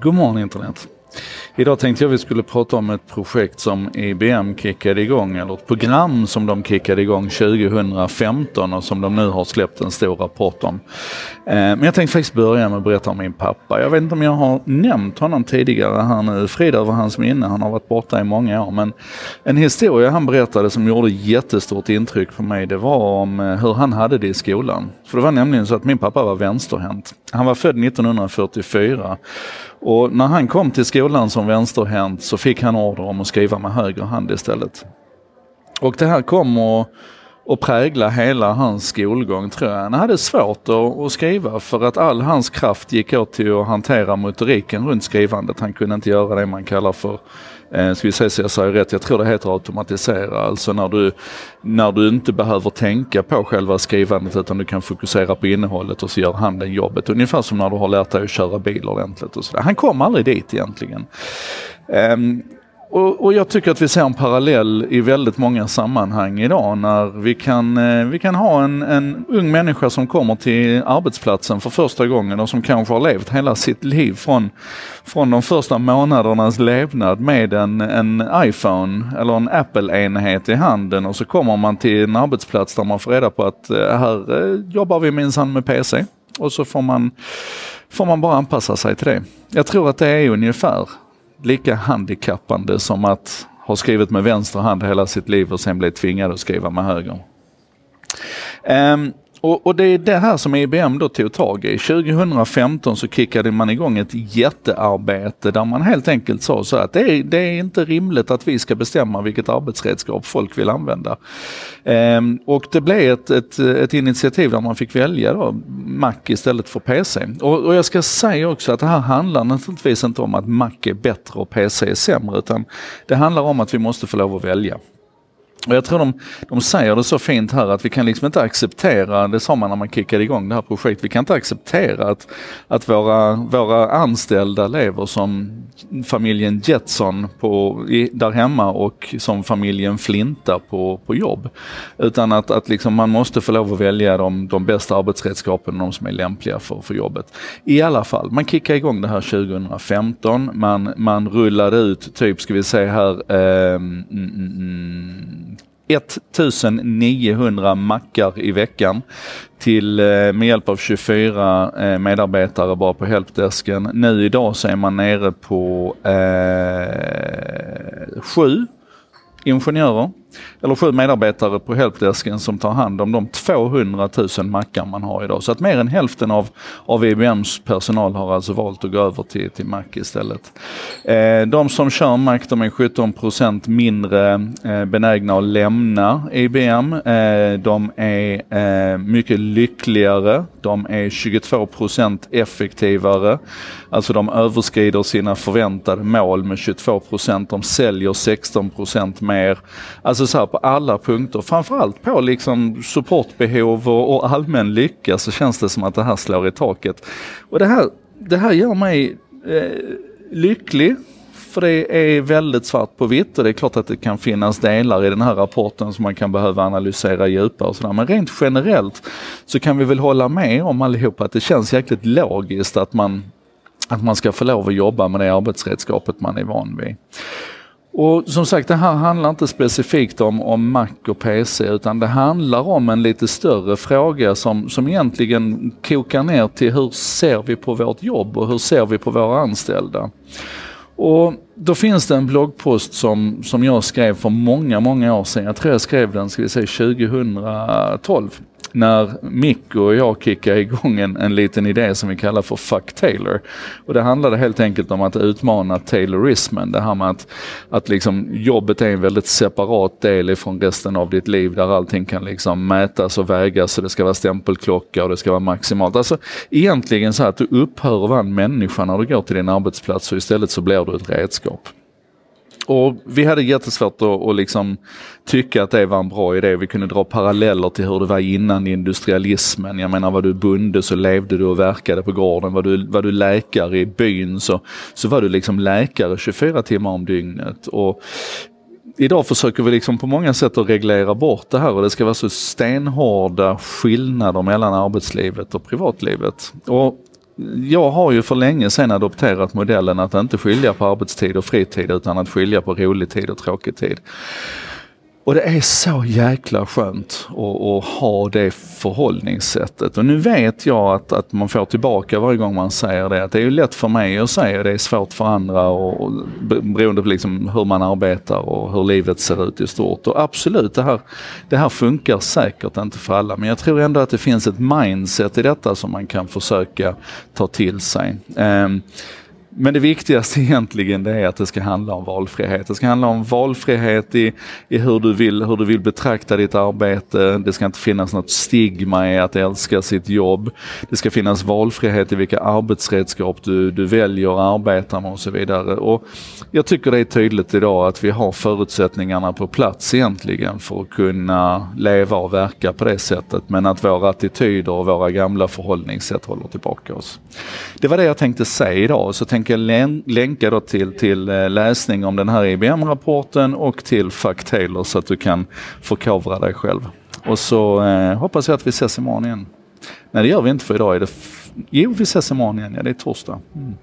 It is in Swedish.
God morgon internet. Idag tänkte jag vi skulle prata om ett projekt som IBM kickade igång, eller ett program som de kickade igång 2015 och som de nu har släppt en stor rapport om. Eh, men jag tänkte faktiskt börja med att berätta om min pappa. Jag vet inte om jag har nämnt honom tidigare här nu, frid över hans minne, han har varit borta i många år. Men en historia han berättade som gjorde jättestort intryck på mig, det var om eh, hur han hade det i skolan. För det var nämligen så att min pappa var vänsterhänt. Han var född 1944 och när han kom till skolan som vänsterhänt så fick han order om att skriva med höger hand istället. Och det här kom att, och prägla hela hans skolgång tror jag. Han hade svårt att, att skriva för att all hans kraft gick åt till att hantera motoriken runt skrivandet. Han kunde inte göra det man kallar för Eh, ska vi se så jag säger rätt, jag tror det heter automatisera. Alltså när du, när du inte behöver tänka på själva skrivandet utan du kan fokusera på innehållet och så gör handen jobbet. Ungefär som när du har lärt dig att köra bil ordentligt. Och sådär. Han kom aldrig dit egentligen. Um, och, och, jag tycker att vi ser en parallell i väldigt många sammanhang idag när vi kan, eh, vi kan ha en, en ung människa som kommer till arbetsplatsen för första gången och som kanske har levt hela sitt liv från, från de första månadernas levnad med en, en iPhone eller en Apple-enhet i handen och så kommer man till en arbetsplats där man får reda på att eh, här eh, jobbar vi minsann med PC och så får man, får man bara anpassa sig till det. Jag tror att det är ungefär lika handikappande som att ha skrivit med vänster hand hela sitt liv och sen bli tvingad att skriva med höger. Um, och, och, det är det här som IBM då tog tag i. 2015 så kickade man igång ett jättearbete där man helt enkelt sa så att det är, det är inte rimligt att vi ska bestämma vilket arbetsredskap folk vill använda. Ehm, och det blev ett, ett, ett, initiativ där man fick välja då Mac istället för PC. Och, och jag ska säga också att det här handlar naturligtvis inte om att Mac är bättre och PC är sämre utan det handlar om att vi måste få lov att välja. Och jag tror de, de säger det så fint här att vi kan liksom inte acceptera, det sa man när man kickade igång det här projektet, vi kan inte acceptera att, att våra, våra anställda lever som familjen Jetson på, i, där hemma och som familjen Flinta på, på jobb. Utan att, att liksom man måste få lov att välja de, de bästa arbetsredskapen, de som är lämpliga för, för jobbet. I alla fall, man kickade igång det här 2015, man, man rullade ut typ, ska vi se här, eh, mm, mm, mm 1900 mackar i veckan till, eh, med hjälp av 24 eh, medarbetare bara på helpdesken. Nu idag så är man nere på eh, sju ingenjörer eller sju medarbetare på helpdesken som tar hand om de 200 000 mackar man har idag. Så att mer än hälften av, av IBMs personal har alltså valt att gå över till, till Mac istället. Eh, de som kör Mac de är 17% mindre eh, benägna att lämna IBM. Eh, de är eh, mycket lyckligare. De är 22% effektivare. Alltså de överskrider sina förväntade mål med 22% De säljer 16% mer. Alltså så här på alla punkter, framförallt på liksom supportbehov och, och allmän lycka så känns det som att det här slår i taket. Och det här, det här gör mig eh, lycklig för det är väldigt svart på vitt och det är klart att det kan finnas delar i den här rapporten som man kan behöva analysera djupare och sådär. Men rent generellt så kan vi väl hålla med om allihopa att det känns jäkligt logiskt att man, att man ska få lov att jobba med det arbetsredskapet man är van vid. Och som sagt, det här handlar inte specifikt om, om Mac och PC utan det handlar om en lite större fråga som, som egentligen kokar ner till hur ser vi på vårt jobb och hur ser vi på våra anställda. Och då finns det en bloggpost som, som jag skrev för många, många år sedan. Jag tror jag skrev den, ska vi säga 2012 när Mikko och jag kickade igång en, en liten idé som vi kallar för Fuck Taylor. Och det handlade helt enkelt om att utmana Taylorismen. Det här med att, att liksom jobbet är en väldigt separat del ifrån resten av ditt liv där allting kan liksom mätas och vägas och det ska vara stämpelklocka och det ska vara maximalt. Alltså egentligen så att du upphör att vara en människa när du går till din arbetsplats och istället så blir du ett redskap. Och vi hade jättesvårt att, att liksom tycka att det var en bra idé. Vi kunde dra paralleller till hur det var innan industrialismen. Jag menar var du bonde så levde du och verkade på gården. Var du, var du läkare i byn så, så var du liksom läkare 24 timmar om dygnet. Och idag försöker vi liksom på många sätt att reglera bort det här och det ska vara så stenhårda skillnader mellan arbetslivet och privatlivet. Och jag har ju för länge sedan adopterat modellen att inte skilja på arbetstid och fritid utan att skilja på rolig tid och tråkig tid. Och det är så jäkla skönt att, att, ha det förhållningssättet. Och nu vet jag att, att man får tillbaka varje gång man säger det. Att det är ju lätt för mig att säga det är svårt för andra och, och beroende på liksom hur man arbetar och hur livet ser ut i stort. Och absolut, det här, det här funkar säkert inte för alla. Men jag tror ändå att det finns ett mindset i detta som man kan försöka ta till sig. Um, men det viktigaste egentligen det är att det ska handla om valfrihet. Det ska handla om valfrihet i, i hur, du vill, hur du vill betrakta ditt arbete. Det ska inte finnas något stigma i att älska sitt jobb. Det ska finnas valfrihet i vilka arbetsredskap du, du väljer att arbeta med och så vidare. Och jag tycker det är tydligt idag att vi har förutsättningarna på plats egentligen för att kunna leva och verka på det sättet. Men att våra attityder och våra gamla förhållningssätt håller tillbaka oss. Det var det jag tänkte säga idag. Så tänk tänker länka då till, till eh, läsning om den här IBM-rapporten och till Fuck Taylor så att du kan förkovra dig själv. Och så eh, hoppas jag att vi ses imorgon igen. Nej det gör vi inte för idag är det... Jo vi ses imorgon igen, ja det är torsdag. Mm.